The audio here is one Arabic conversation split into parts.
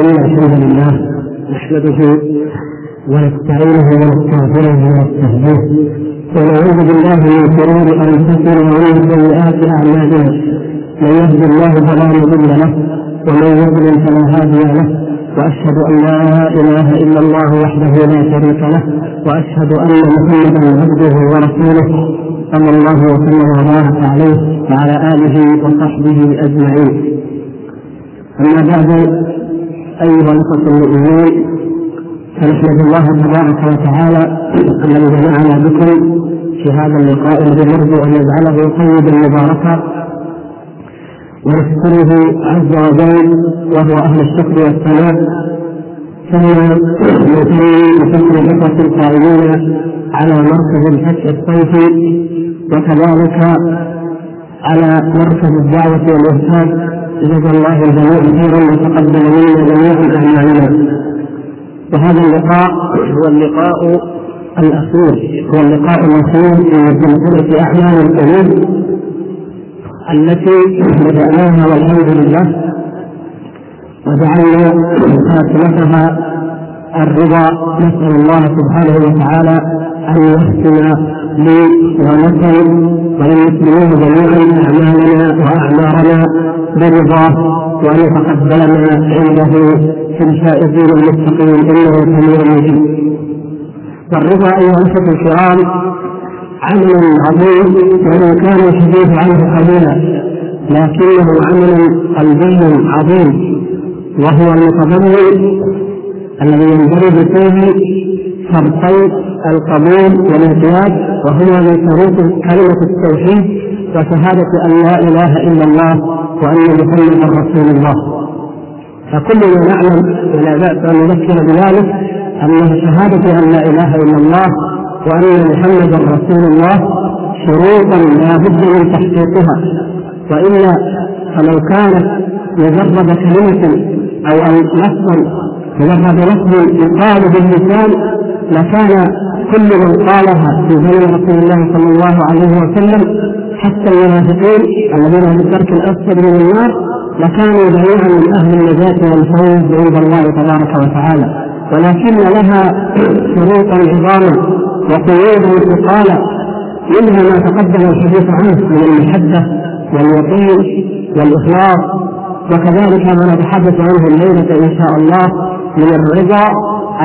إن الحمد لله نحمده ونستعينه ونستغفره ونستهديه ونعوذ بالله من شرور أنفسنا ومن سيئات أعمالنا. من يهد الله فلا مضل له ومن يضلل فلا هادي له. وأشهد أن لا إله إلا الله وحده لا شريك له. وأشهد أن محمدا عبده ورسوله صلى الله وسلم وبارك عليه وعلى آله وصحبه أجمعين. أما بعد أيها الإخوة المؤمنين فنحمد الله تبارك وتعالى الذي جمعنا بكم في هذا اللقاء الذي نرجو أن يجعله طيبا مباركا ونشكره عز وجل وهو أهل الشكر والثناء ثم نثني بشكر الاخوه القائمين على مركز الفتح الصيفي وكذلك على مركز الدعوة والإرشاد. جزا الله الجميع خيرا وتقبل منا جميعا أعمالنا. وهذا اللقاء هو اللقاء الاخير هو اللقاء الاخير في سلسله أعمال القلوب التي بدأناها والحمد لله. وجعلنا خاتمتها الرضا نسأل الله سبحانه وتعالى أن يحسن لي ولكم وللمسلمين جميعا أعمالنا وأعمارنا برضاه وأن يتقبلنا عنده في الفائزين المتقين إنه سميع مجيب. والرضا أيها الأخوة الكرام عمل عظيم وإن كان الحديث عنه قليلا لكنه عمل قلبي عظيم وهو المتضمن الذي يندرج فيه شرطي القبول والانقياد وهما من شروط كلمة التوحيد وشهادة أن لا إله إلا الله وأن محمدا رسول الله. فكلنا نعلم ولا بأس أن نذكر بذلك أن شهادة أن لا إله إلا الله وأن محمدا رسول الله شروطا لا بد من تحقيقها. وإلا فلو كانت مجرد كلمة أو لفظا مجرد لفظ يقال باللسان لكان كل من قالها في زمن رسول الله صلى الله عليه وسلم حتى المنافقين الذين هم الدرك الأسفل من النار لكانوا جميعا من أهل النجاة والفوز عند الله تبارك وتعالى. ولكن لها شروطا عظاما وقيود وثقالا. منها ما تقدم الحديث عنه من المحبة واليقين والإخلاص. وكذلك ما نتحدث عنه الليلة إن شاء الله من الرضا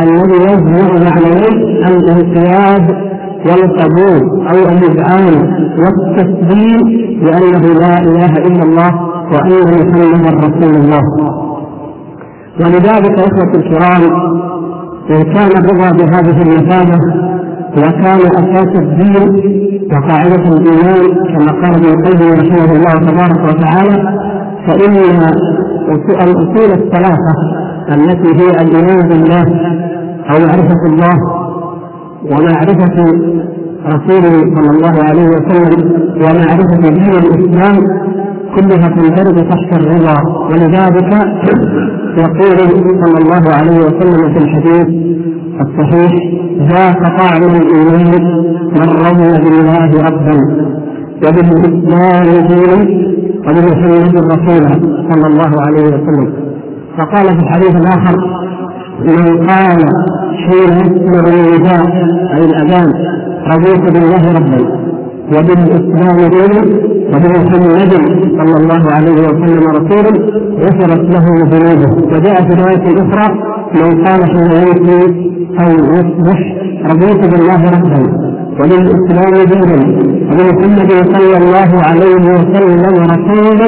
الذي يجمع معنيين الانقياد والقبول أو الإذعان والتسليم بأنه لا إله إلا الله وأن محمدا رسول الله. ولذلك إخوة الكرام إن كان الرضا بهذه المثابة وكان أساس الدين وقاعدة الإيمان كما قال ابن القيم رحمه الله تبارك وتعالى فإن الأصول الثلاثة التي هي الإيمان بالله أو معرفة الله ومعرفة رسوله صلى الله عليه وسلم ومعرفة دين الإسلام كلها تندرج تحت الرضا. ولذلك يقول صلى الله عليه وسلم في الحديث الصحيح ذاك طعم الإيمان من رضي بالله ربا وبالإسلام دينا وبمحمد رسولا صلى الله عليه وسلم. فقال في الحديث الآخر من قال حين يسمع النداء اي الأذان رضيت بالله ربا وبالاسلام دينا وبمحمد صلى الله عليه وسلم رسولا غفرت له ذنوبه. وجاء في رواية أخرى من قال حين يمشي أو يصبح رضيت بالله ربا وبالاسلام دينا وبمحمد صلى الله عليه وسلم رسولا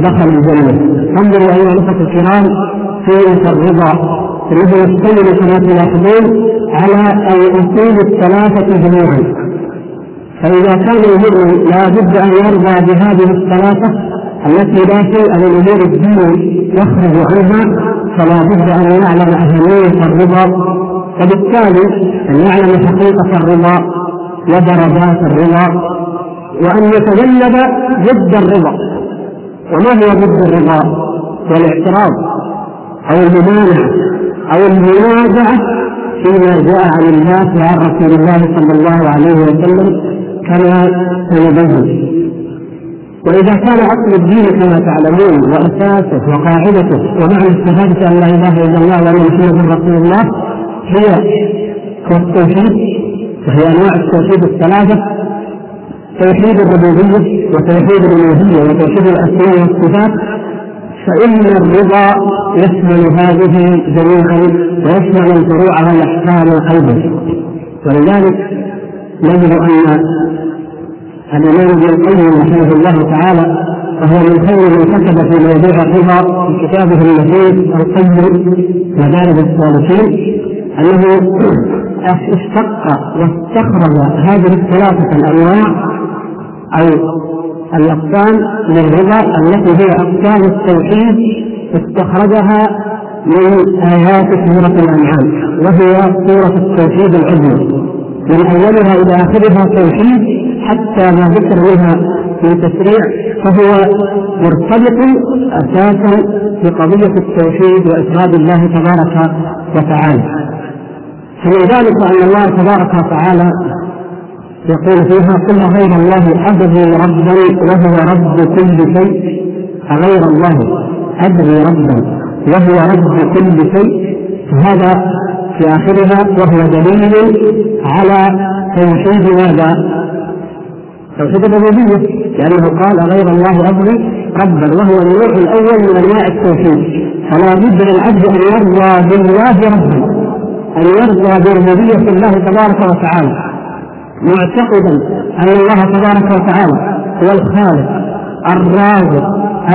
دخل الجنة. انظروا أيها الأخوة الكرام في الرضا الذي يشتمل كما تلاحظون على الاصول الثلاثة جميعا. فإذا كان المؤمن لا بد أن يرضى بهذه الثلاثة التي لا شيء من أمور الدين يخرج عنها فلا بد أن يعلم أهمية الرضا. وبالتالي أن يعلم حقيقة الرضا ودرجات الرضا وأن يتجنب ضد الرضا. وما هو ضد الرضا؟ والاعتراض أو الممانعة. أو المنازعة فيما جاء عن الله وعن رسول الله صلى الله عليه وسلم كما سنبين وإذا كان أصل الدين كما تعلمون وأساسه وقاعدته ومعنى الشهادة أن لا إله إلا الله وأن محمدا رسول الله هي كالتوحيد وهي أنواع التوحيد الثلاثة توحيد الربوبية وتوحيد الألوهية وتوحيد الأسماء والصفات. فإن الرضا يشمل هذه جميعا ويشمل الفروع والأحكام أيضا ولذلك نجد أن الإمام ابن القيم رحمه الله تعالى وهو من خير من كتب في موضوع الرضا في كتابه المفيد القيم مدارج الصالحين أنه اشتق واستخرج هذه الثلاثة الأنواع أو الأقسام من الرضا التي هي أقسام التوحيد استخرجها من آيات سورة الأنعام وهي سورة التوحيد العظمى من أولها إلى آخرها توحيد حتى ما ذكر منها في تشريع فهو مرتبط أساسا بقضية التوحيد وإفراد الله تبارك وتعالى. فمن ذلك أن الله تبارك وتعالى يقول فيها قل غير الله أبغي ربا وهو رب كل شيء. أغير الله أبغي ربا وهو رب كل شيء. هذا في آخرها وهو دليل على توحيد ماذا؟ توحيد الربوبية. لأنه قال غير الله أبغي ربا وهو النوع الأول من أنواع التوحيد. فلا بد للعبد أن يرضى بالله ربا أن يرضى بربوبية الله تبارك وتعالى معتقدا أن الله تبارك وتعالى هو الخالق الرازق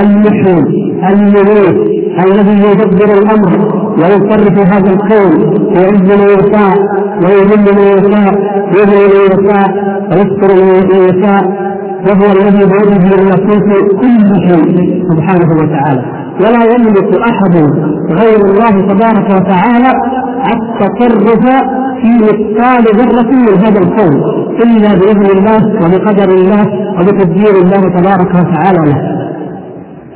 المحيي المميت الذي يدبر الأمر ويصرف هذا الكون ويعز من يشاء ويذل من يشاء ويهدي من يشاء ويذكر من يشاء وهو الذي بيده ملكوت كل شيء سبحانه وتعالى. ولا يملك أحد غير الله تبارك وتعالى التصرف مثقال ذرة من هذا الكون إلا بإذن الله وبقدر الله وبتدبير الله تبارك وتعالى له.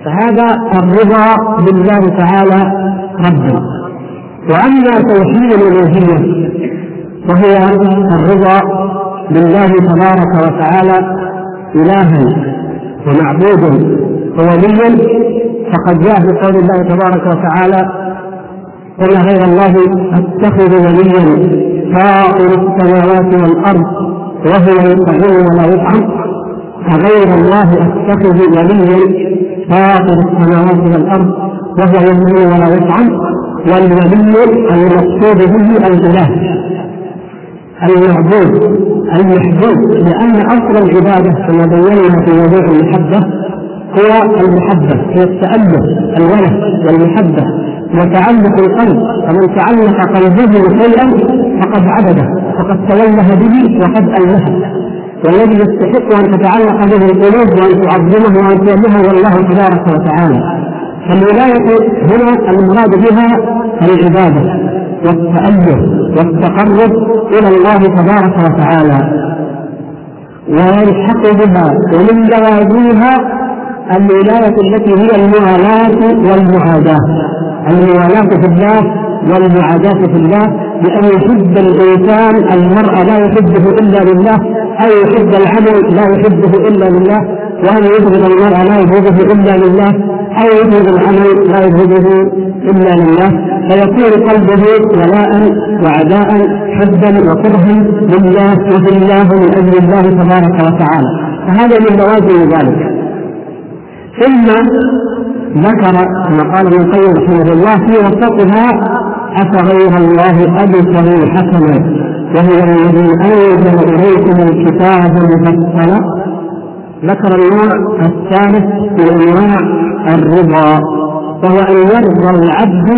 فهذا الرضا بالله تعالى ربا وأما توحيد الألوهية وهي الرضا بالله تبارك وتعالى إلها ومعبودا ووليا فقد جاء في قول الله تبارك وتعالى قل غير الله أتخذ وليا فاطر السماوات والأرض وهو يطعم ولا يطعم أغير الله أتخذ وليا. فاطر السماوات والأرض وهو يطعم ولا يطعم والولي المقصود به الإله. المعبود المحبوب. لأن أصل العبادة كما بينا في موضوع المحبة هو المحبة هي التألف الولد والمحبة. وتعلق القلب فمن تعلق قلبه شيئا فقد عبده فقد توله به وقد ألهه. والذي يستحق أن تتعلق به القلوب وأن تعظمه وأن توجهه هو الله تبارك وتعالى. فالولاية هنا المراد بها العبادة والتأله والتقرب إلى الله تبارك وتعالى. ويلحق بها ومن لوازمها الولاية التي هي الموالاة والمعاداة. الموالاة في الله والمعاداة في الله بأن يحب الإنسان المرء لا يحبه إلا لله أو يحب العمل لا يحبه إلا لله وأن يبغض المرء لا يبغضه إلا لله أو يبغض العمل لا يبغضه إلا لله. فيكون قلبه ولاء وعداء حبا وكرها لله وفي الله من أجل الله تبارك وتعالى. فهذا من لوازم ذلك. ثم ذكر كما قال ابن القيم رحمه الله في وسطها أفغير الله أبتغي حسنا وهو الذي أنزل إليكم الكتاب مفصلا. ذكر النوع الثالث من أنواع الرضا وهو أن يرضى العبد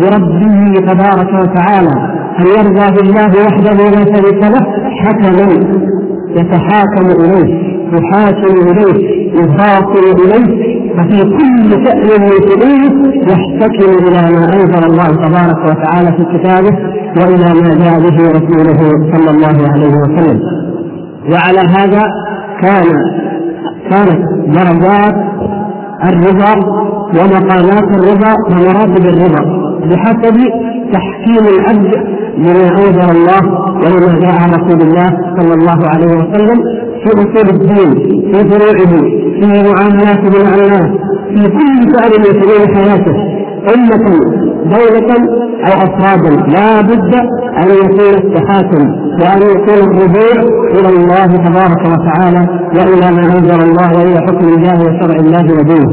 بربه تبارك وتعالى. أن يرضى بالله وحده لا شريك له حكما يتحاكم إليه يحاكم إليه يخاصم إليه. ففي كل شأن شؤونه يحتكم إلى ما أنزل الله تبارك وتعالى في كتابه وإلى ما جاء به رسوله صلى الله عليه وسلم. وعلى هذا كان كانت درجات الرضا ومقامات الرضا ومراتب الرضا بحسب تحكيم العبد لما أنزل الله ولما جاء رسول الله صلى الله عليه وسلم في أصول الدين في فروعه. مع الناس. في كل فعل من شؤون حياته. أمة دولة أو أفرادا. لا بد أن يكون التحاكم وأن يكون الرجوع إلى الله تبارك وتعالى وإلى ما أنزل الله وإلى حكم الله وشرع الله ودينه.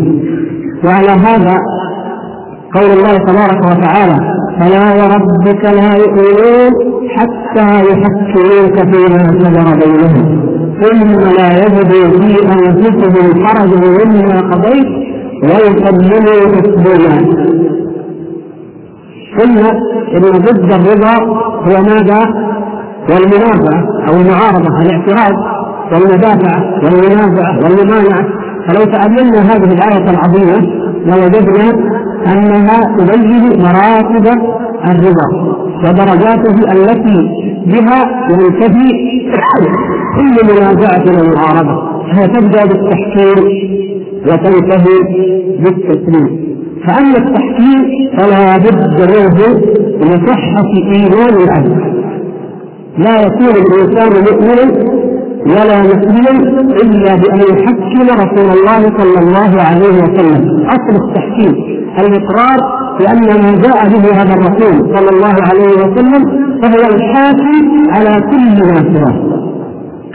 وعلى هذا قول الله تبارك وتعالى فلا وربك لا يؤمنون حتى يحكموك فيما شجر بينهم. لا يجدوا في أنفسهم حرجا مما قضيت ويسلموا تسليما ثم إن ضد الرضا هو ماذا؟ والمنازعه أو المعارضة الاعتراض والمدافعه والمنازعه والممانعة فلو تأملنا هذه الآية العظيمة لوجدنا أنها تبين مراتب الرضا ودرجاته التي بها ينتهي كل منازعة ومعارضة. هي تبدا بالتحكيم وتنتهي بالتسليم. فأما التحكيم فلا بد منه لصحة إيمان العبد لا يكون الإنسان مؤمنا ولا مسلما إلا بأن يحكم رسول الله صلى الله عليه وسلم. أصل التحكيم الإقرار بأن ما جاء به هذا الرسول صلى الله عليه وسلم فهو الحاكم على كل ما سواه.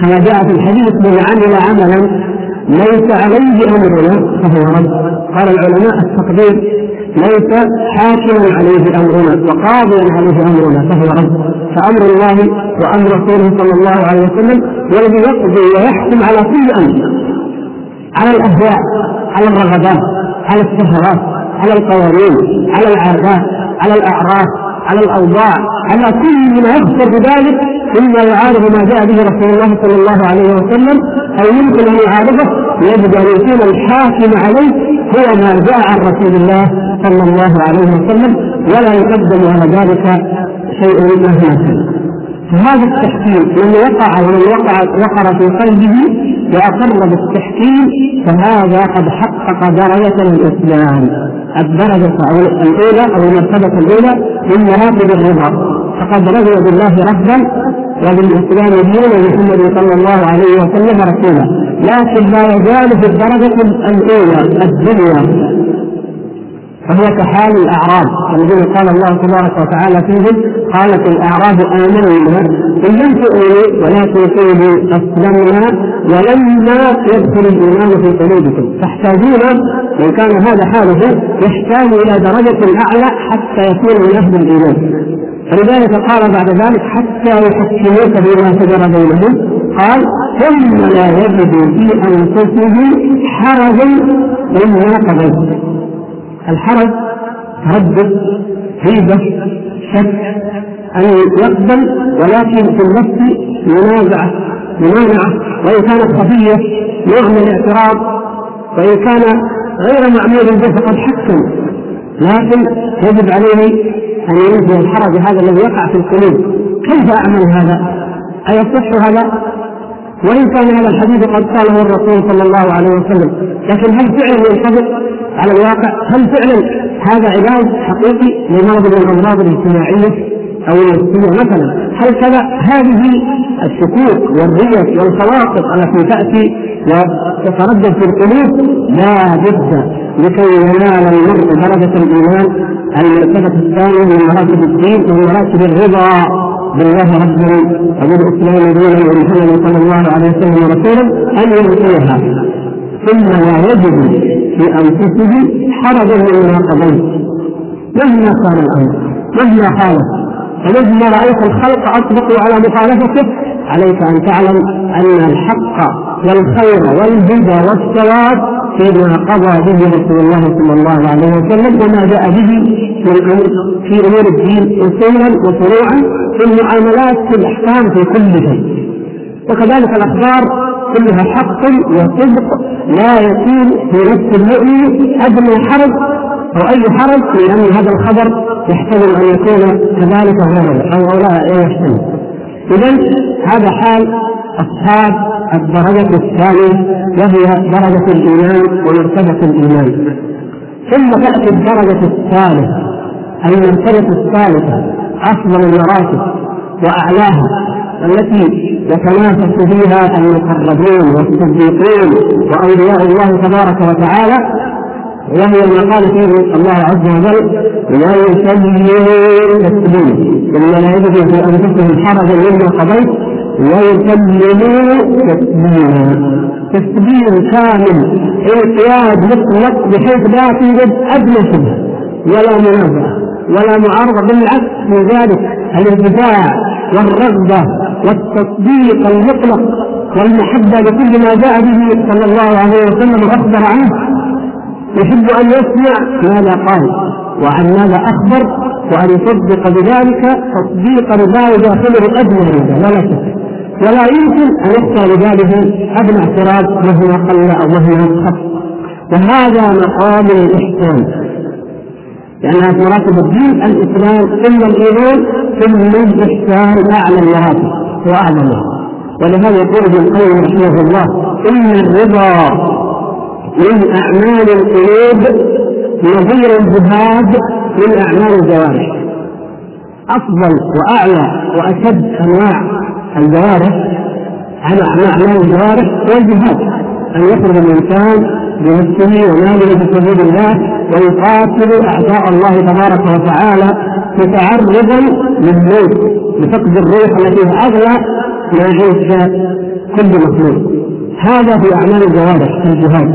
كما جاء في الحديث من عمل عملا ليس عليه أمرنا فهو رد. قال العلماء التقدير ليس حاكما عليه أمرنا وقاضيا عليه أمرنا فهو رد. فأمر الله وأمر رسوله صلى الله عليه وسلم والذي يقضي ويحكم على كل أمر على الأهواء على الرغبات على الشهوات على القوانين على العادات على الأعراف. على الأوضاع على كل ما يخطر بذلك مما يعارض ما جاء به رسول الله صلى الله عليه وسلم أو يمكن أن يعارضه يجب ان يكون الحاكم عليه هو ما جاء عن رسول الله صلى الله عليه وسلم ولا يقدم على ذلك شيء مهما كان. فهذا التحكيم من وقع ومن وقع وقر في قلبه واقر بالتحكيم فهذا قد حقق درجة الإسلام. الدرجة الأولى أو المرتبة الأولى من مراتب الرضا. فقد رضي بالله ربا وبالاسلام دينا ومحمد صلى الله عليه وسلم رسولا. لكن لا يزال في الدرجة الأولى الدنيا. فهو كحال الأعراب. الذين قال الله تبارك وتعالى فيهم قالت الأعراب امنا إن لم تؤمنوا ولكن قولوا اسلمنا ولما يدخل الإيمان في قلوبكم. تحتاجون من كان هذا حاله يحتاج إلى درجة أعلى حتى يكون من أهل الإيمان. فلذلك قال بعد ذلك حتى يحكموك فيما شجر بينهم. قال ثم لا يجدوا في أنفسهم حرجا مما قضيت. الحرج تردد هيبة شك أن يقبل ولكن في النفس منازعه ممانعه وإن كانت خفيه نوع من الاعتراض. وإن كان غير معمول به فقد حكم لكن يجب عليه أن ينزل الحرج هذا الذي يقع في القلوب. كيف أعمل هذا؟ أيصح هذا؟ وإن كان هذا الحديث قد قاله الرسول صلى الله عليه وسلم. لكن هل فعلا ينطبق على الواقع؟ هل فعلا هذا علاج حقيقي لمرض من الأمراض الاجتماعية أو النفسية مثلا؟ هل كذا؟ هذه الشكوك والريش والخواطر التي تأتي وتتردد في القلوب لا بد لكي ينال المرء درجة الإيمان المرتبة الثانية من مراتب الدين وهي مراتب الرضا بالله ربا وبالإسلام دينا ومحمد صلى الله عليه وسلم رسولا أن يعطيها ثم لا يجد في أنفسه حرجا مما قضيت مهما كان الأمر مهما حالت فمهما رأيت الخلق أطبقوا على مخالفته عليك أن تعلم أن الحق والخير والهدى والثواب فيما قضى به رسول الله صلى الله عليه وسلم وما جاء به من في أمور الدين اصولا وفروعا في المعاملات في الأحكام في كل شيء. وكذلك الأخبار كلها حق وصدق لا يكون في نفس المؤمن أدنى حرج أو أي حرج لأن هذا الخبر يحتمل أن يكون كذلك غيره أو لا يحتمل. اذا هذا حال أصحاب الدرجة الثانية وهي درجة الإيمان ومرتبة الإيمان. ثم تأتي الدرجة الثالثة. المرتبة الثالثة أفضل المراتب وأعلاها. التي يتنافس فيها المقربون والصديقون واولياء الله تبارك وتعالى وهي ما قال فيه الله عز وجل ويسلمون تسليما ان لا يجد في أنفسهم حرجا مما قضيت ويسلموا تسليما تسليم كامل انقياد مطلق بحيث لا توجد أدنى شبهة ولا منازعة ولا معارضة بالعكس من ذلك الانتفاع والرغبة والتصديق المطلق والمحبة لكل ما جاء به صلى الله عليه وسلم وأخبر عنه. يحب أن يسمع ماذا قال وعن ماذا أخبر وأن يصدق بذلك تصديقا لا يداخله ادنى رضا ولا شك. ولا يمكن أن يخشى لذلك ادنى اعتراض مهما قل أو مهما خف وهذا مقام الإحسان. لأنها مراتب الدين الإسلام ثم الإيمان ثم الإحسان أعلى المراتب وأعلمها ولهذا يقول ابن القيم رحمه الله إن الرضا من أعمال القلوب نظير الجهاد من أعمال الجوارح. أفضل وأعلى وأشد أنواع الجوارح على أعمال الجوارح والجهاد أن يخرج الإنسان بنفسه وماله في سبيل الله ويقاتل أعداء الله تبارك وتعالى متعرضا للموت بفقد الروح التي هي أغلى ما يعيش كل مخلوق. هذا في أعمال الجوارح في الجهاد.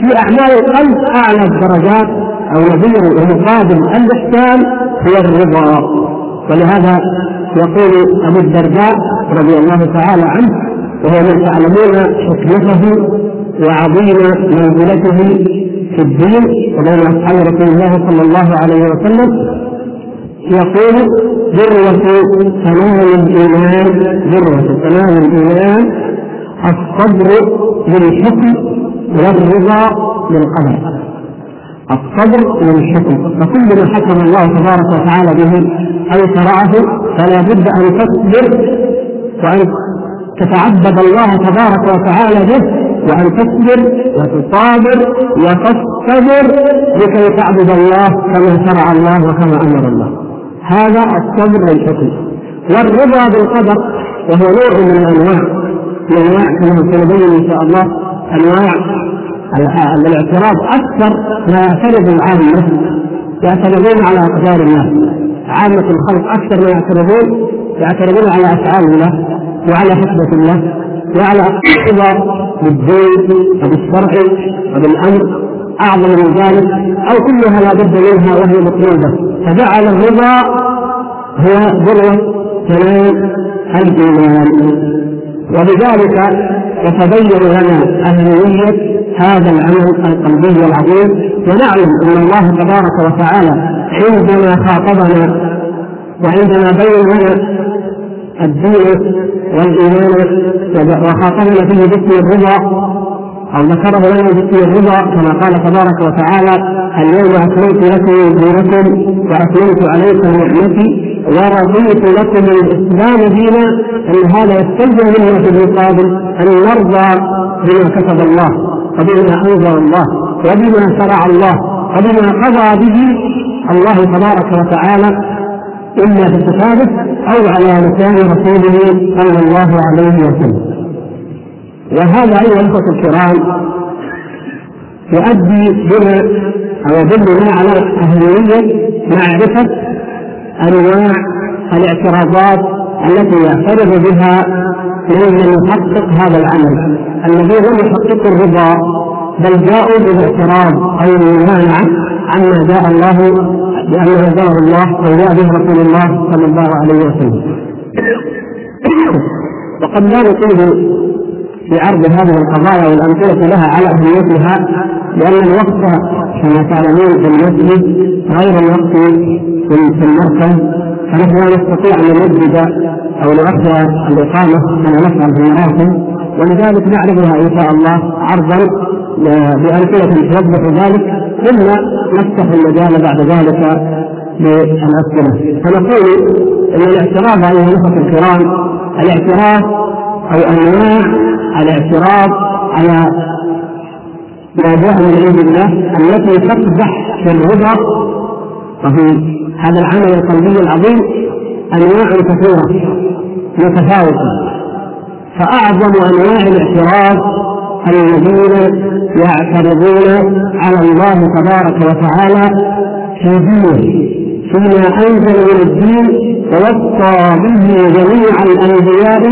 في أعمال القلب أعلى الدرجات أو نظير ومقابل الإحسان هو الرضا. ولهذا يقول أبو الدرداء رضي الله تعالى عنه وهو من تعلمون حكمته وعظيم منزلته في الدين وبين اصحاب رسول الله صلى الله عليه وسلم يقول ذروة تمام الإيمان ذروة تمام الإيمان الصبر للحكم والرضا بالقدر الصبر للحكم. فكل ما حكم الله تبارك وتعالى به أو شرعه فلا بد أن تصبر وأن تتعبد الله تبارك وتعالى به وأن تصبر وتصابر وتصطبر لكي تعبد الله كما شرع الله وكما أمر الله. هذا الصبر والحكم والرضا بالقدر وهو نوع من الأنواع. من أنواع كما سنبين إن شاء الله أنواع الاعتراض أكثر ما يعترض العامة. يعترضون على أقدار الله. عامة الخلق أكثر ما يعترضون يعترضون على أفعال الله وعلى حكمة الله وعلى الرضا بالدين وبالشرع وبالأمر. أعظم من ذلك أو كلها لا بد منها وهي مطلوبة. فجعل الرضا هو ذروه كلام الإيمان. وبذلك يتبين لنا اهميه هذا العمل القلبي العظيم. ونعلم أن الله تبارك وتعالى عندما خاطبنا وعندما بين لنا الدين والإيمان وخاطبنا فيه باسم الرضا أو ذكره لنا الرضا كما قال تبارك وتعالى اليوم أكملت لكم دينكم واكملت عليكم نعمتي ورضيت لكم الإسلام دينا إن هذا يستلزم منا في المقابل أن نرضى بما كتب الله وبما أنزل الله وبما شرع الله وبما قضى به الله تبارك وتعالى. اما في كتابه أو على لسان رسوله صلى الله عليه وسلم. وهذا ايها الاخوه الكرام يؤدي بنا أو يدلنا على أهمية معرفة أنواع الاعتراضات التي يعترض بها من يحقق هذا العمل. الذي لم يحققوا الرضا بل جاءوا بالاعتراض أو الممانعة عما جاء الله لأنه أنزله الله وجاء به رسول الله صلى الله عليه وسلم. وقد لا نطيل في عرض هذه القضايا والأمثلة لها على أهميتها لأن الوقت كما تعلمون في المسجد غير الوقت في المركز فنحن لا نستطيع أن نمدد أو نؤخر الإقامة كما نفعل في المراكز ولذلك نعرضها إن شاء الله عرضا بأمثلة توضح ذلك ثم نفتح المجال بعد ذلك للأسئلة. فنقول أن الاعتراض أيها الأخوة الكرام الاعتراض أو أنواع الاعتراض على ما جاء من عند الله التي تقدح في الرضا وفي هذا العمل القلبي العظيم أنواع كثيرة متفاوتة فأعظم أنواع الاعتراض الذين يعترضون على الله تبارك وتعالى في دينه فيما أنزل من الدين ووصى به جميع الأنبياء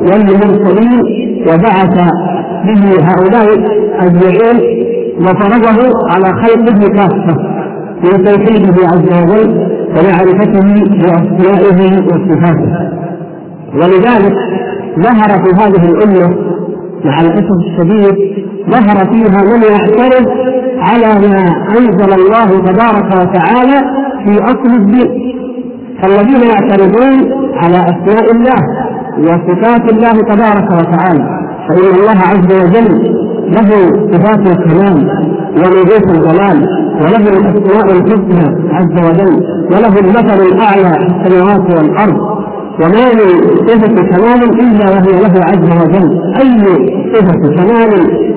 والمرسلين وبعث به هؤلاء أجمعين وفرضه على خلقه كافة من توحيده عز وجل ومعرفته بأسمائه وصفاته. ولذلك ظهر في هذه الأمة مع الأسف الشديد ظهر فيها من يعترض على ما أنزل الله تبارك وتعالى في أصل الدين فالذين يعترضون على أسماء الله وصفات الله تبارك وتعالى. فإن الله عز وجل له صفات الكمال ونبوة الجلال وله الأسماء الحسنى عز وجل وله المثل الأعلى في السماوات والأرض. وما من صفة كمال إلا وهي له عز وجل. أي صفة كمال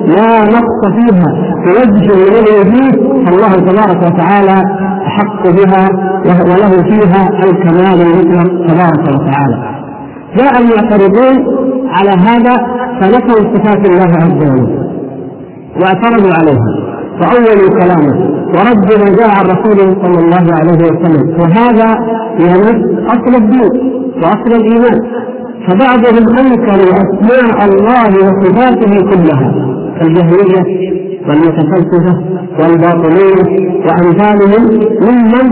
لا نقص فيها توجه من الوجود فالله تبارك وتعالى أحق بها وله فيها الكمال المطلق تبارك وتعالى. جاء المعترضون على هذا فنفوا صفات الله عز وجل واعترضوا عليها. فأولوا كلامه ورد ما جاء عن رسوله صلى الله عليه وسلم. وهذا يمس أصل الدين وأصل الإيمان. فبعضهم أنكروا أسماء الله وصفاته كلها. كالجهمية والمتفلسفة والباطنية وأمثالهم ممن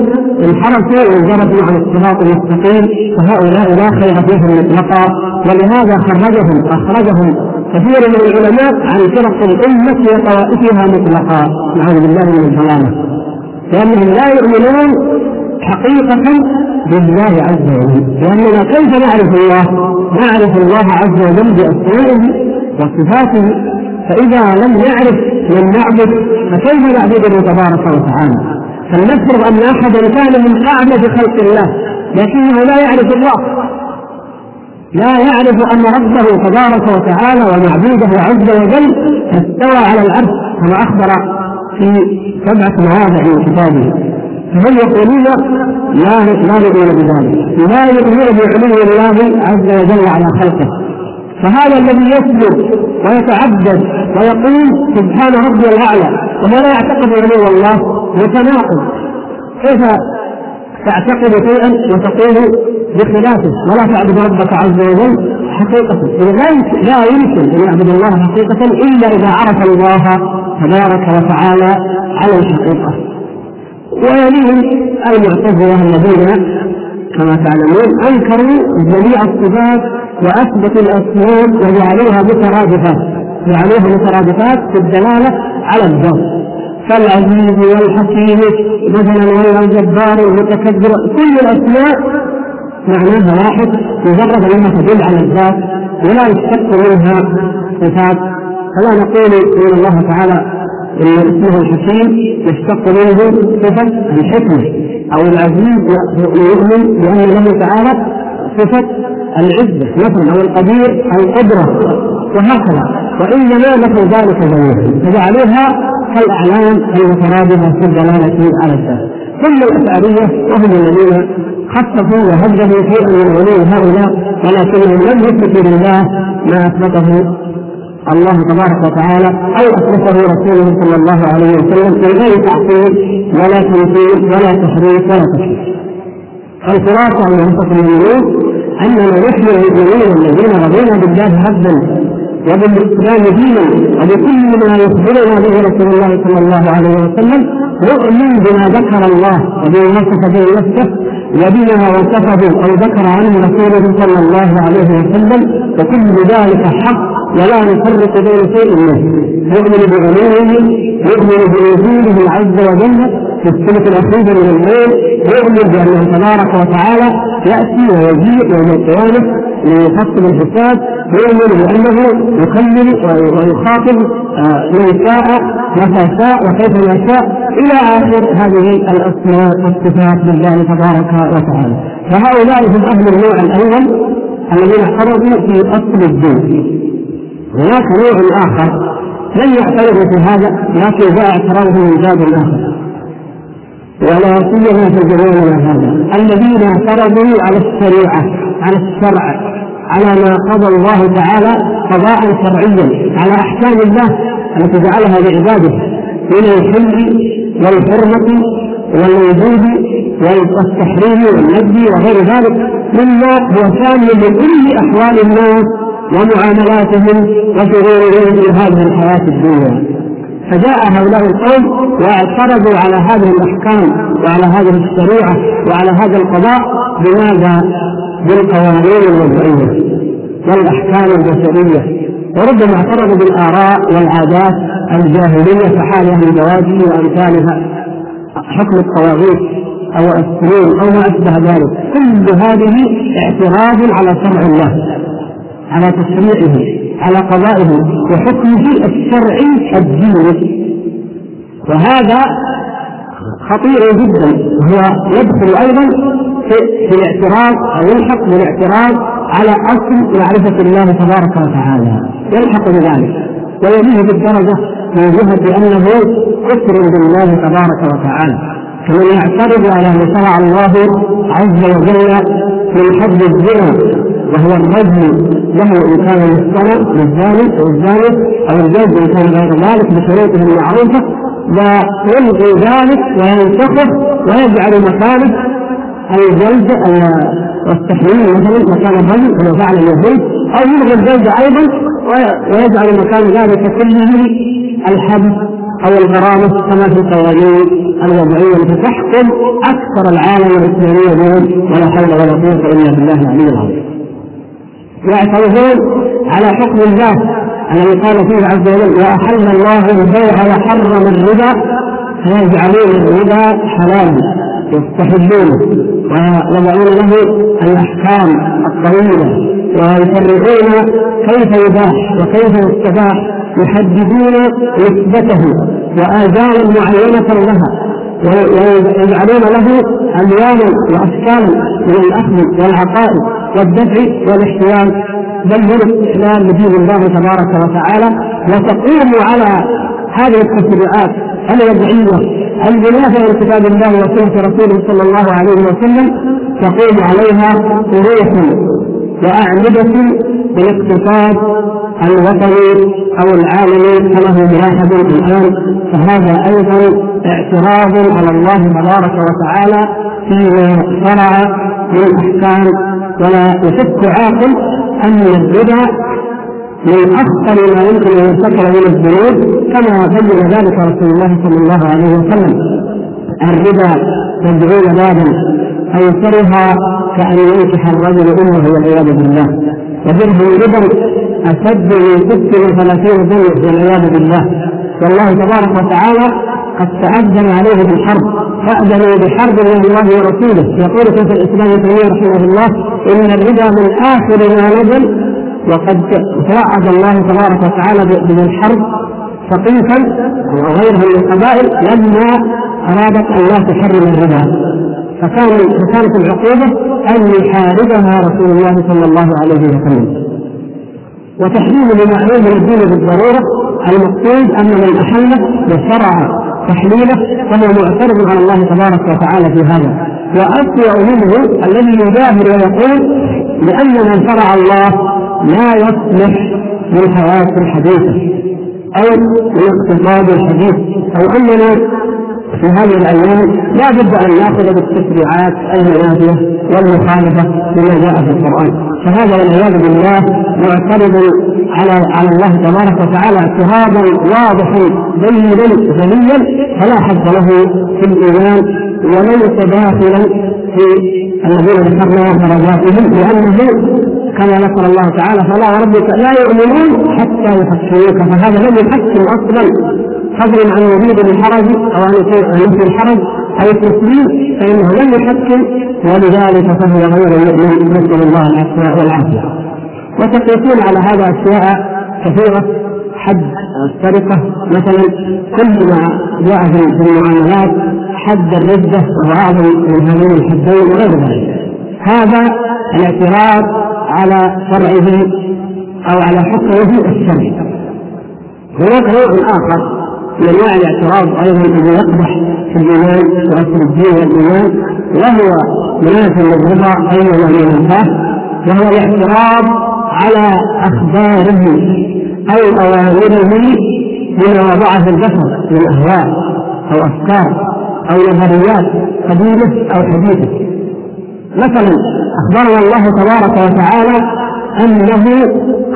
انحرفوا وانجرفوا عن الصراط المستقيم فهؤلاء لا خير فيهم مطلقا. ولهذا خرجهم أخرجهم كثير من العلماء عن فرق الأمة وطوائفها مطلقا. نعوذ بالله من الضلالة لأنهم لا يؤمنون حقيقة بالله عز وجل. لأننا كيف نعرف الله؟ نعرف الله عز وجل بأسمائه وصفاته فإذا لم نعرف من نعبد فكيف نعبده تبارك وتعالى؟ فلنفرض أن أحدا كان من أعبد خلق الله لكنه لا يعرف الله. لا يعرف أن ربه تبارك وتعالى ومعبوده عز وجل استوى على العرش كما أخبر في سبعة مواضع من كتابه. فهم يقولون لا لا يؤمن بذلك؟ لا يؤمن بعلو الله عز وجل على خلقه. فهذا الذي يسجد ويتعبد ويقول سبحان ربي الأعلى وهو لا يعتقد علو الله متناقض كيف تعتقد شيئا وتقول بخلافه؟ ولا تعبد ربك عز وجل حقيقة. إذا لا لا يمكن أن يعبد الله حقيقة إلا إذا عرف الله تبارك وتعالى على الحقيقة. ويليهم المعتزلة الذين كما تعلمون أنكروا جميع الصفات وأثبتوا الأسماء وجعلوها مترادفات جعلوها مترادفات في الدلالة على الذات كالعزيز والحكيم مثلا والجبار المتكبر كل الأسماء معناها واحد مجرد أنها تدل على الذات ولا يشتق منها صفات. فلا نقول إن الله تعالى ان اسمه الحكيم يشتق منه صفة الحكمة أو العزيز يؤمن بأن له تعالى صفة العزة مثلا أو القدير القدرة وهكذا. وإنما له ذلك جميعا فجعلوها كالأعلام المترادفه في الدلالة على الذات ثم الاشعريه وهم الذين خففوا وهددوا شيئا من علوم هؤلاء ولكنهم لم يثبتوا لله ما أثبته الله تبارك وتعالى أو اثبته رسوله صلى الله عليه وسلم من غير تعطيل ولا تمثيل ولا تحريف ولا تشريف. الخلاصه ان نفس المؤمنين اننا نحن المؤمنين الذين رضينا بالله ربا وبالإسلام دينا وبكل ما يخبرنا به رسول الله صلى الله عليه وسلم نؤمن بما ذكر الله وبما وصف به نفسه وبما وصفه أو ذكر عنه رسوله صلى الله عليه وسلم وكل ذلك حق ولا نفرق بين شيء منه. يؤمن بعلومه يؤمن بوجوده عز وجل في السنة الأخيرة من الليل يؤمن بأنه تبارك وتعالى يأتي ويجيء يوم القيامة ليحصل الحساب يؤمن بأنه يكلم ويخاطب آه، من شاء متى شاء وكيف ما شاء إلى آخر هذه الأسماء والصفات لله تبارك وتعالى. فهؤلاء هم أهل النوع الأول الذين اعترضوا في أصل الدين. هناك نوع آخر لم يعترضوا في هذا لكن جاء اعتراضه من باب آخر. ولا في زماننا هذا. الذين اعترضوا على الشريعة على الشرع على ما قضى الله تعالى قضاء شرعيا على أحكام الله التي جعلها لعباده من الحل والحرمة والوجود والتحريم والنجد وغير ذلك مما هو شامل لكل أحوال الناس ومعاملاتهم وشغولهم في هذه الحياة الدنيا. فجاء هؤلاء القوم واعترضوا على هذه الأحكام وعلى هذه الشريعة وعلى هذا القضاء بماذا؟ بالقوانين الوضعية والأحكام البشرية. وربما اعترضوا بالآراء والعادات الجاهلية كحال أهل البوادي وأمثالها حكم الطواغيت أو السنون أو ما أشبه ذلك. كل هذه اعتراض على شرع الله. على تشريعه على قضائه وحكمه الشرعي الديني. وهذا خطير جدا. هو يدخل أيضا في, الاعتراض أو يلحق بالاعتراض على أصل معرفة الله تبارك وتعالى. يلحق بذلك. ويليه بالدرجة من جهه انه كفر بالله تبارك وتعالى. كمن يعترض على ما شرع الله عز وجل من حد الزنا وهو الرجل له ان كان يستمع للزاني أو الزاني أو الجلد إن كان غير ذلك بشروطه المعروفه ويلغي ذلك وينتخب ويجعل مكانه الجلد والتحريم مثلا مكان الرجل كما فعل اليهود أو يلغي الجلد أيضا ويجعل مكان ذلك كله الحبس أو الغرامة كما في القوانين. الوضعية التي تحكم أكثر العالم الإسلامي اليوم ولا حول ولا قوة إلا بالله العلي العظيم. يعترضون على حكم الله الذي قال فيه عز وجل وأحل الله البيع وحرم الربا فيجعلون الربا حلالا يستحلونه ويضعون له الأحكام الطويلة ويفرقون كيف يباح وكيف يستباح يحددون نسبته وآجالا معينة لها ويجعلون له ألوانا وأشكالا من الأخذ والعقائد والدفع والاحتيال بل من الاستحلال لدين الله تبارك وتعالى. وتقوم على هذه التشريعات الوضعية المنافية لكتاب الله وسنة رسوله صلى الله عليه وسلم. تقوم عليها روح وأعمدة بالاقتصاد الوطني أو العالمي كما هو ملاحظ الان فهذا أيضا اعتراض على الله تبارك وتعالى فيما شرع من أحكام ولا يشك عاقل أن الربا من أخطر ما يمكن أن يرتكب من الذنوب كما بين ذلك رسول الله صلى الله عليه وسلم. الربا سبعين بابا ايسرها كأن ينكح الرجل أمه والعياذ بالله. ودرهم ربا أشد من ست وثلاثين سنة والعياذ بالله. والله تبارك وتعالى قد تأذن عليه بالحرب. فأذنوا بحرب من الله ورسوله. يقول شيخ الإسلام ابن تيمية رحمه الله إن الربا من آخر ما نزل وقد توعد الله تبارك وتعالى بالحرب سقيفا وغيرها من القبائل لما أرادت أن لا تحرم الربا. فكان فكانت العقوبة أن يحاربها رسول الله صلى الله عليه وسلم. وتحريم معلوم الدين بالضرورة المقصود أن من احله وشرع تحليله فهو معترض على الله تبارك وتعالى في هذا. واسوأ منه الذي يجاهر ويقول لأن من شرع الله لا يصلح للحياه الحديثه أو للاقتصاد الحديث أو أننا في هذه الأيام لا بد أن نأخذ بالتشريعات المنافية والمخالفة لما جاء في القرآن. فهذا والعياذ بالله معترض على على الله تبارك وتعالى اعتراضا واضحا بينا جليا فلا حظ له في الإيمان وليس داخلا في الذين ذكرنا درجاتهم لأنه كما ذكر الله تعالى فلا وربك لا يؤمنون حتى يحكموك فهذا لم يحكم أصلا. فضلا عن وجود الحرج أو عن الحرج أو التسليم فانه لم يحكم ولذلك فهو غير المؤمن نسال الله العفو والعافية. وتقيسون على هذا أشياء كثيرة حد السرقة مثلا كل ما جاء في المعاملات حد الرده وهو اعظم من هذين الحدين وغير ذلك. هذا الاعتراض على شرعه أو على حكمه الشرعي هناك نوع آخر من انواع الاعتراض أيضا الذي يقدح في الايمان واصل الدين والايمان وهو مناسب للرضا أيضا من الله وهو الاعتراض على أخباره أو أوامره بما وضعه البشر من أهواء أو أفكار أو نظريات قديمة أو حديثة مثلا أخبرنا الله تبارك وتعالى أنه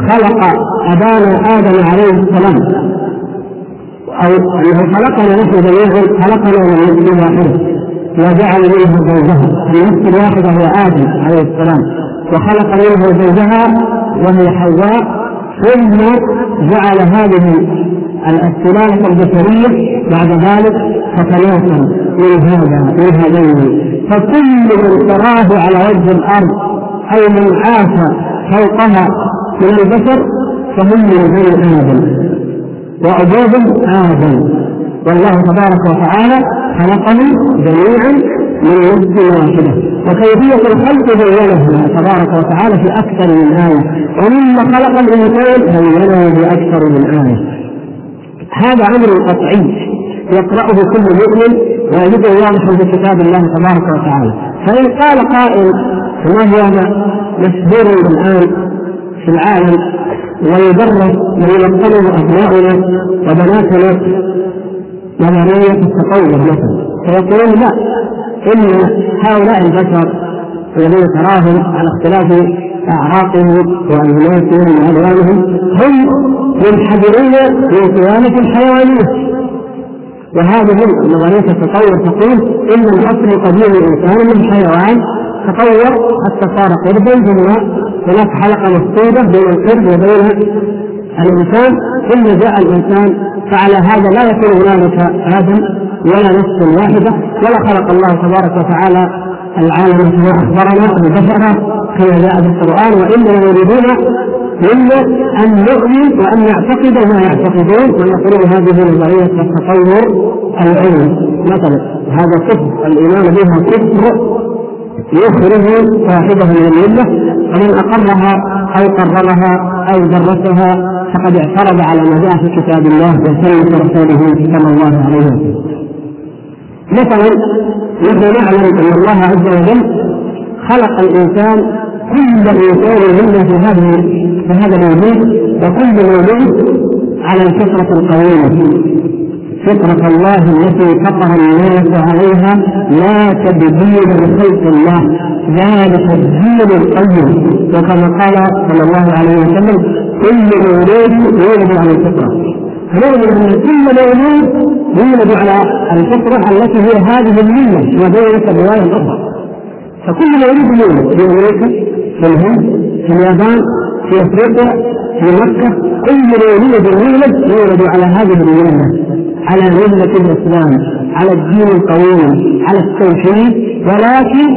خلق أبانا آدم عليه السلام. أو أنه خلقنا نحن جميعا خلقنا من نفس واحدة وجعل منها زوجها. النفس الواحدة هو آدم عليه السلام. وخلق منها زوجها وهي حواء. ثم جعل هذه السلالة البشرية بعد ذلك تتناسل من هذا من هذين فكل من تراه على وجه الأرض أو من عاش فوقها من البشر فهم من بني آدم. وأبوهم آدم والله تبارك وتعالى خلقهم جميعا من نفس واحدة. وكيفية الخلق بينه تبارك وتعالى في أكثر من آية. ومما خلق الإنسان بينه بأكثر من آية. هذا أمر قطعي يقرأه كل مؤمن ويجده واضحا في كتاب الله تبارك وتعالى. فإن قال قائل ما هو مشهور الآن في العالم ويدرس ويلقنه أبناؤنا وبناتنا نظرية التطور مثلا. فيقولون لا إن هؤلاء البشر الذين تراهم على اختلاف أعراقهم وألوانهم وألوانهم هم منحدرون من قيامة الحيوانية. وهذه نظرية التطور تقول إن الأصل القديم الإنسان من حيوان تطور حتى صار قربا ثم هناك حلقة مفقودة بين القرب وبين الإنسان. ثم جاء الإنسان فعلى هذا لا يكون هنالك آدم ولا نفس واحدة. ولا خلق الله تبارك وتعالى العالم كما أخبرنا البشر كما جاء في القرآن. وإنما يريدون منا أن نؤمن وأن نعتقد ما يعتقدون. ويقولون هذه نظرية التطور العلمي مثلا هذا كفر الإيمان بها كفر. يخرج صاحبه من الملة ومن أقرها أو قررها أو درسها فقد اعترض على ما جاء في كتاب الله وسنة رسوله صلى الله عليه وسلم. مثلا نحن نعلم أن الله عز وجل خلق الإنسان كل إنسان منا في هذه في هذا الوجود وكل موجود على الفطرة القويمه فطرة الله التي فطر الناس عليها لا تبديل لخلق الله. ذلك الدين القيم. وكما قال صلى الله عليه وسلم كل مولود يولد على الفطرة. فنؤمن ان كل مولود يولد على الفطرة التي هي هذه الملة وذلك الرواية الأخرى فكل مولود يولد في أمريكا في الهند في اليابان في أفريقيا في مكة. كل مولود يولد يولد على هذه الملة على ملة الإسلام على الدين القويم على التوحيد ولكن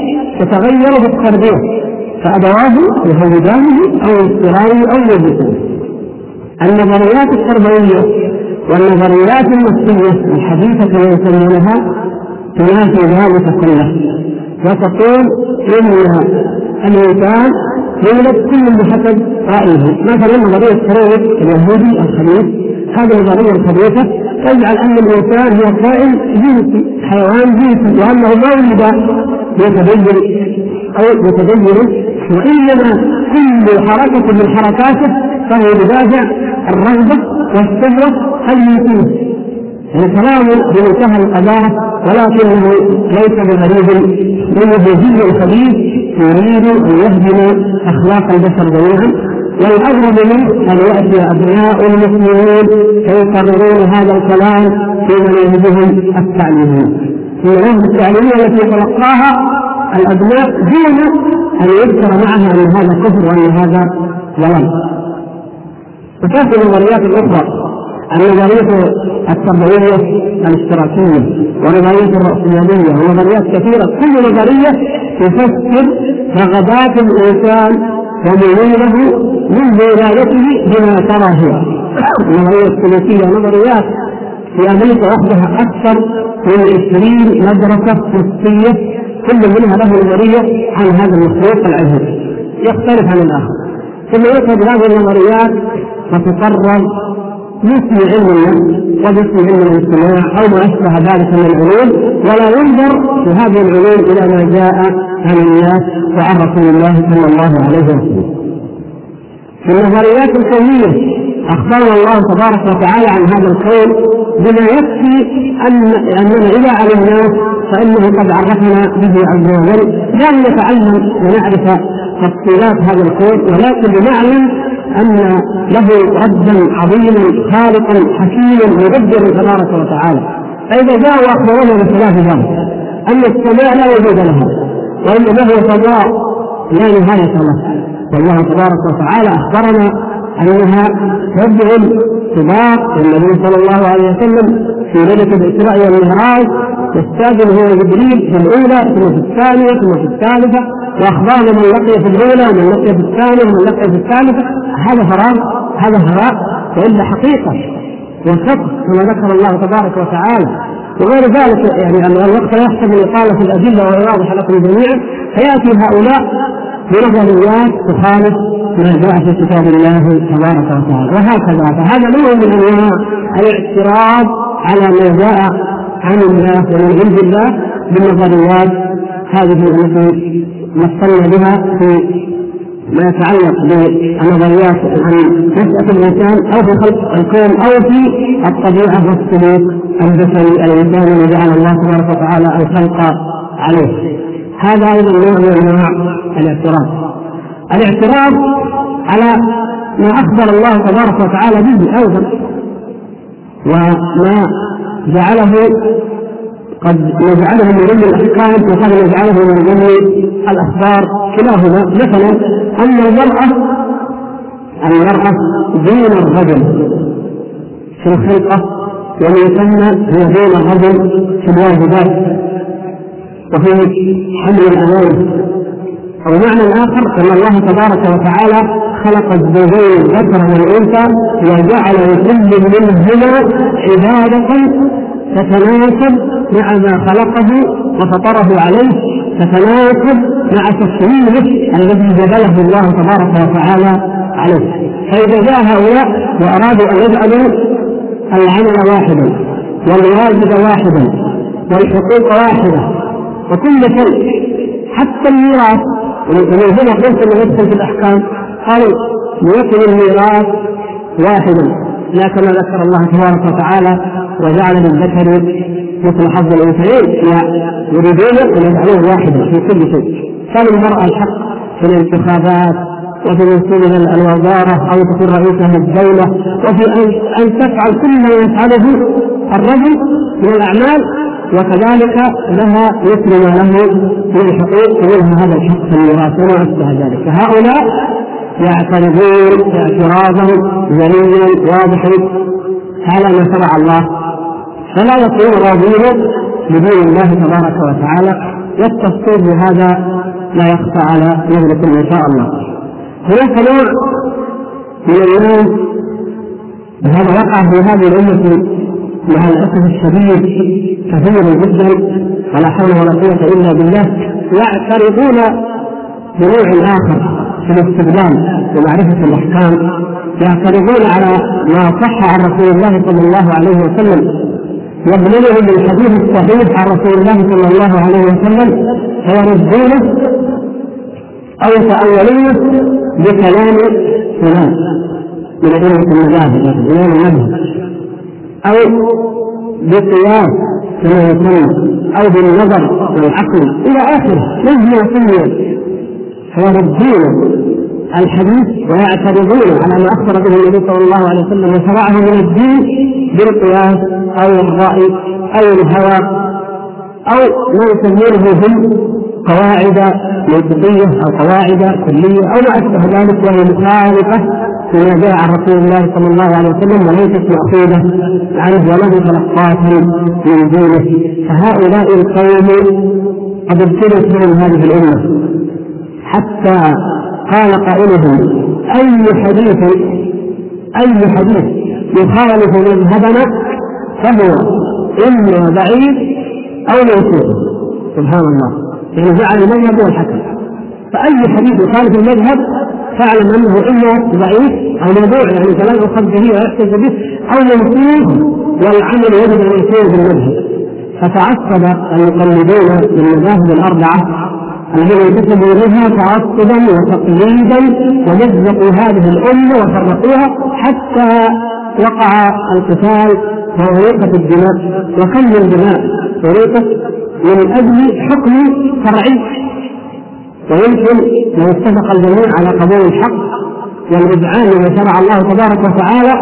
تتغير بالتربية فأبواه يهودانه أو يسرانه أو يلبسانه النظريات التربوية والنظريات النفسية الحديثة كما يسمونها تنافي ذلك كله وتقول إن الإنسان يولد كل بحسب رأيه. مثلا نظرية فرويد اليهودي الخبيث هذه النظرية الخبيثة تجعل أن الإنسان هو كائن جنسي حيوان جنسي وانه ما ولد يتبين أو يتبين وإنما كل حركة من حركاته فهو بدافع الرغبة والشهوه الجنسيه يعني كلام بمنتهى القذاره ولكنه ليس بغريب انه جن خبيث يريد ان يهدم أخلاق البشر جميعا. والأغرب منه أن يأتي أبناء المسلمين فيقررون هذا الكلام في مناهجهم التعليمية. في المناهج التعليمية التي يتلقاها الأبناء دون أن يذكر معها أن هذا كفر وأن هذا ضلال وكانت النظريات الأخرى؟ النظرية التربوية الاشتراكية ونظرية الرأسمالية ونظريات كثيرة. كل نظرية تفسر رغبات الإنسان وميوله منذ ولادته بما ترى هي النظرية السلوكية نظريات في أمريكا وحدها أكثر من 20 مدرسة نفسية كل منها له نظرية عن هذا المخلوق العجيب. يختلف عن الآخر. ثم يؤخذ هذه النظريات وتقرر باسم علم النفس وباسم علم الاجتماع أو ما أشبه ذلك من العلوم ولا ينظر في هذه العلوم إلى ما جاء عن الناس وعن رسول الله صلى الله عليه وسلم. في النظريات الكونية أخبرنا الله تبارك وتعالى عن هذا الكون بما يكفي أن أننا إذا علمناه فإنه قد عرفنا به عز وجل. لا نتعلم ونعرف تفصيلات هذا الكون ولكن لنعلم أن له ربا عظيما خالقا حكيما مدبرا تبارك وتعالى. فإذا جاء وأخبرنا بخلاف ذلك أن السماء لا وجود لها. وإنما هو فضاء لا نهاية له. والله تبارك وتعالى أخبرنا أنها تبذل سباق النبي صلى الله عليه وسلم في ليلة الإسراء والمعراج يستاذن هو جبريل في الأولى ثم في الثانية ثم في الثالثة وأخبرنا من لقي في الأولى ومن لقي في الثانية ومن لقي في الثالثة. هذا فراغ هذا هراء وإلا حقيقة وصدق كما ذكر الله تبارك وتعالى. وغير ذلك يعني الوقت لا يحتمل الاطاله في الأدلة ويواضح لكم جميعا. فيأتي هؤلاء بنظريات تخالف ما جاء في كتاب الله تبارك وتعالى وهكذا. فهذا نوع من أنواع الاعتراض على ما جاء عن الله ومن عند الله بالنظريات هذه التي مثلنا بها في ما يتعلق بالنظريات عن نشأة الإنسان أو في خلق الكون أو في الطبيعة والسلوك. البشري الإنسان الذي جعل الله تبارك وتعالى الخلق عليه. هذا أيضا نوع من انواع الاعتراض الاعتراض على ما أخبر الله تبارك وتعالى به أيضا وما جعله قد نجعله من ضمن الأحكام وقد نجعله من ضمن الأخبار كلاهما. مثلا أن المرأة المرأة دون الرجل في الخلقة. ومن هي دون الرجل في الواجبات وفي حمل الأمان أو معنى آخر أن الله تبارك وتعالى خلق الزوجين الذكر والأنثى وجعل لكل منهما عبادة تتناسب مع ما خلقه وفطره عليه تتناسب مع تصميمه الذي جبله الله تبارك وتعالى عليه. فإذا جاء هؤلاء وأرادوا أن يجعلوا العمل واحدا والواجب واحدا والحقوق واحدة وكل شيء. حتى الميراث ومن هنا قلت يدخل في الأحكام قالوا يكن الميراث واحدا لا كما ذكر الله تبارك وتعالى وجعل للذكر مثل حظ الأنثيين لا يريدون أن يجعلوه واحدا في كل شيء. فللمراه الحق في الانتخابات وفي منصب الوزارة أو تكون رئيسه الدولة وفي ان تفعل كل ما يفعله الرجل من الأعمال وكذلك لها مثل ما له من الحقوق ومنها هذا الحق في الميراث وما أشبه ذلك. فهؤلاء يعترضون اعتراضا جليا واضحا على ما شرع الله. فلا يكون راضين بدين الله تبارك وتعالى والتفصيل بهذا لا يخفى على نظركم إن شاء الله. هناك نوع من الناس وهذا وقع في هذه الأمة مع الأسف الشديد كثير جدا ولا حول ولا قوة إلا بالله. يعترضون بنوع آخر في الاستدلال ومعرفة الأحكام. يعترضون على ما صح عن رسول الله صلى الله عليه وسلم. يبلغهم الحديث الصحيح عن رسول الله صلى الله عليه وسلم فيردونه أو يتأولونه بكلام فلان من أئمة المذاهب المذهب أو بقياس كما يسمى أو بالنظر والعقل إلى آخره. مهما سمي فيردون الحديث ويعترضون على ما أخبر به النبي صلى الله عليه وسلم وشرعه من الدين بالقياس أو الرأي أو الهوى أو ما يسمونه هم قواعد منطقية أو قواعد كلية أو ما أشبه ذلك وهي مخالفة فيما جاء عن رسول الله صلى الله عليه وسلم وليست مأخوذة عنه وله تلقاة من دينه. فهؤلاء القوم قد ابتلت بهم هذه الأمة حتى قال قائلهم أي حديث أي حديث يخالف مذهبنا فهو إما بعيد أو موصوف سبحان الله. يعني جعل المذهب هو الحكم. فأي حديث يخالف المذهب فاعلم أنه اما ضعيف أو موضوع يعني كلام يؤخذ به ويحتج به أو منسوخ والعمل يجب أن يكون بالمذهب فتعصب المقلدون للمذاهب الأربعة الذين انتسبوا إليها تعصبا وتقليدا ومزقوا هذه الأمة وفرقوها حتى وقع القتال ووريقة الدماء. وكم من دماء؟ وريقة من أجل حكم شرعي. ويمكن لو اتفق الجميع على قبول الحق والإذعان لما شرع الله تبارك وتعالى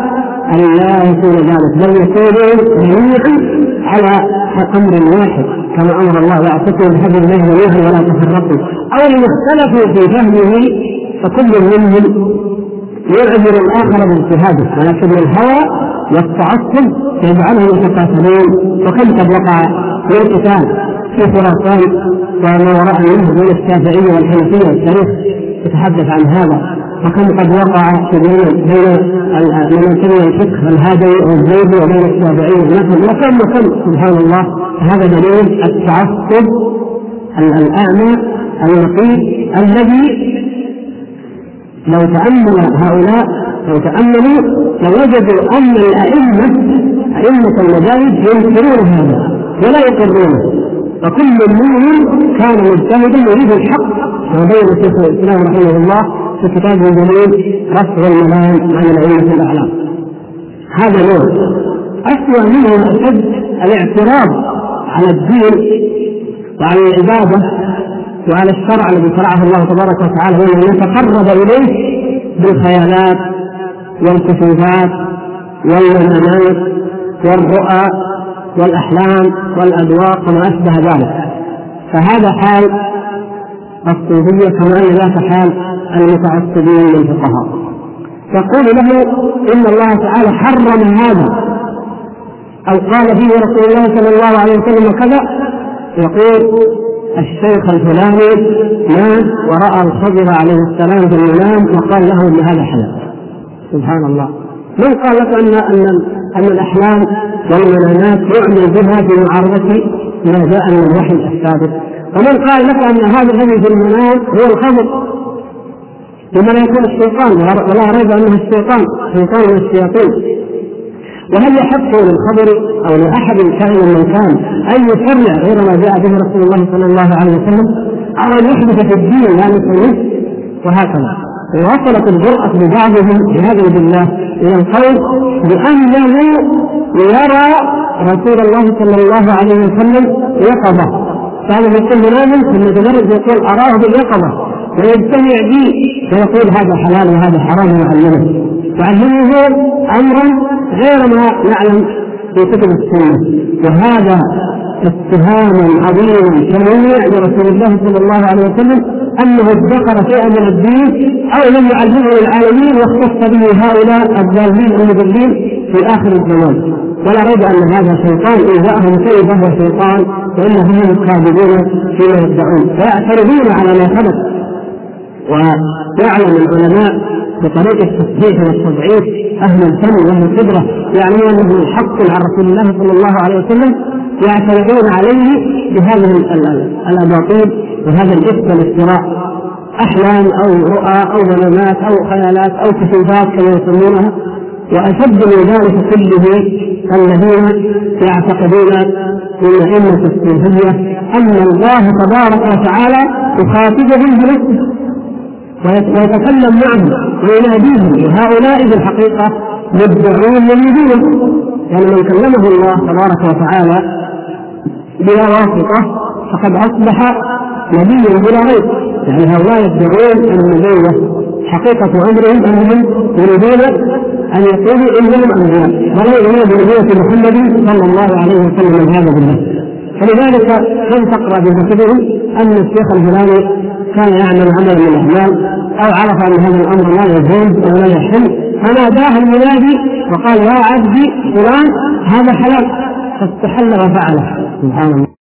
أن لا يكون ذلك بل يكونوا جميعا على أمر واحد كما أمر الله واعتصموا بحبل الله جميعا ولا تفرقوا. أو إن اختلفوا في فهمه فكل منهم يعذر الآخر باجتهاده ولكن الهوى والتعصب يجعلهم يتقاتلون وكم قد وقع في القتال؟ في خراسان وما وراء منه بين الشافعية والحنفية التاريخ يتحدث عن هذا. وكم قد وقع بين بين من ينتمي الفقه الهادي والزيدي وبين الشافعية مثلا وكم وكم سبحان الله. هذا دليل التعصب الأعمى النقيض الذي لو تأمل هؤلاء لو تأملوا لوجدوا أن الأئمة أئمة المذاهب ينكرون هذا ولا يقرونه. فكل منهم كان مجتهدا يريد الحق كما بين شيخ الإسلام رحمه الله في كتابه الجليل رفع الملام عن العلم الأعلام. هذا نوع أسوأ منه أشد الاعتراض على الدين وعلى العبادة وعلى الشرع الذي شرعه الله تبارك وتعالى وأن يتقرب إليه بالخيالات والكشوفات والمنامات والرؤى والأحلام والأذواق وما أشبه ذلك. فهذا حال الصوفية كما أن ذاك حال المتعصبين من الفقهاء يقول له إن الله تعالى حرم هذا. أو قال فيه رسول الله صلى الله عليه وسلم كذا يقول الشيخ الفلاني نام ورأى الخضر عليه السلام في المنام وقال له ان هذا حلال سبحان الله. من قال لك ان أن أن الأحلام والمنامات يعمل بها في معارضه ما جاء من الوحي الثابت ومن قال لك أن هذا الذي في المنام هو الخمر لما لا يكون الشيطان؟ ولا ريب أنه الشيطان شيطان من الشياطين. وهل يحق للخبر أو لأحد كائن من كان أن يشرع غير ما جاء به رسول الله صلى الله عليه وسلم؟ أو أن يحدث في الدين لا نسميه؟ وهكذا. ووصلت الجرأة لبعضهم بهذا بالله إلى القول بأنه يرى رسول الله صلى الله عليه وسلم يقظة. كان يقول منام ثم تدرج يقول أراه باليقظة ويجتمع بي ويقول هذا حلال وهذا حرام ويعلمه يعلمه أمرا غير ما نعلم في كتب السنة. وهذا اتهام عظيم شنيع لرسول الله صلى الله عليه وسلم أنه ادخر شيئا من الدين أو لم يعلمه للعالمين واختص به هؤلاء الضالين المضلين في آخر الزمان. ولا ريب أن هذا شيطان إن جاءهم شيء فهو شيطان وإنهم كاذبون فيما يدعون. فيعترضون على ما ثبت ويعلم العلماء بطريقة التصحيح والتضعيف أهل الفن وأهل الخبره يعلمون أنه حق عن رسول الله صلى الله عليه وسلم يعترضون عليه بهذه الأباطيل وهذا الإفك والافتراء. أحلام أو رؤى أو منامات أو خيالات أو كشوفات كما يسمونها. وأشد من ذلك كله الذين يعتقدون من أئمة الصوفية أن الله تبارك وتعالى يخاطبهم بنفسه ويتكلم معهم ويناديهم وهؤلاء في الحقيقة يدعون يريدونه يعني من كلمه الله تبارك وتعالى بلا واسطة فقد أصبح نبيا بلا ريب يعني هؤلاء يدعون النبوة حقيقة أمرهم أنهم يريدون أن يقولوا إنهم أنبياء ولا يؤمنون بنبوة محمد صلى الله عليه وسلم والعياذ بالله فلذلك لم تقرأ بكتبهم أن الشيخ الفلاني كان يعمل عملا من الأعمال أو عرف أن هذا الأمر لا يجوز أو لا يحل فناداه المنادي وقال يا عبدي فلان هذا حلال فاستحل وفعله سبحان الله.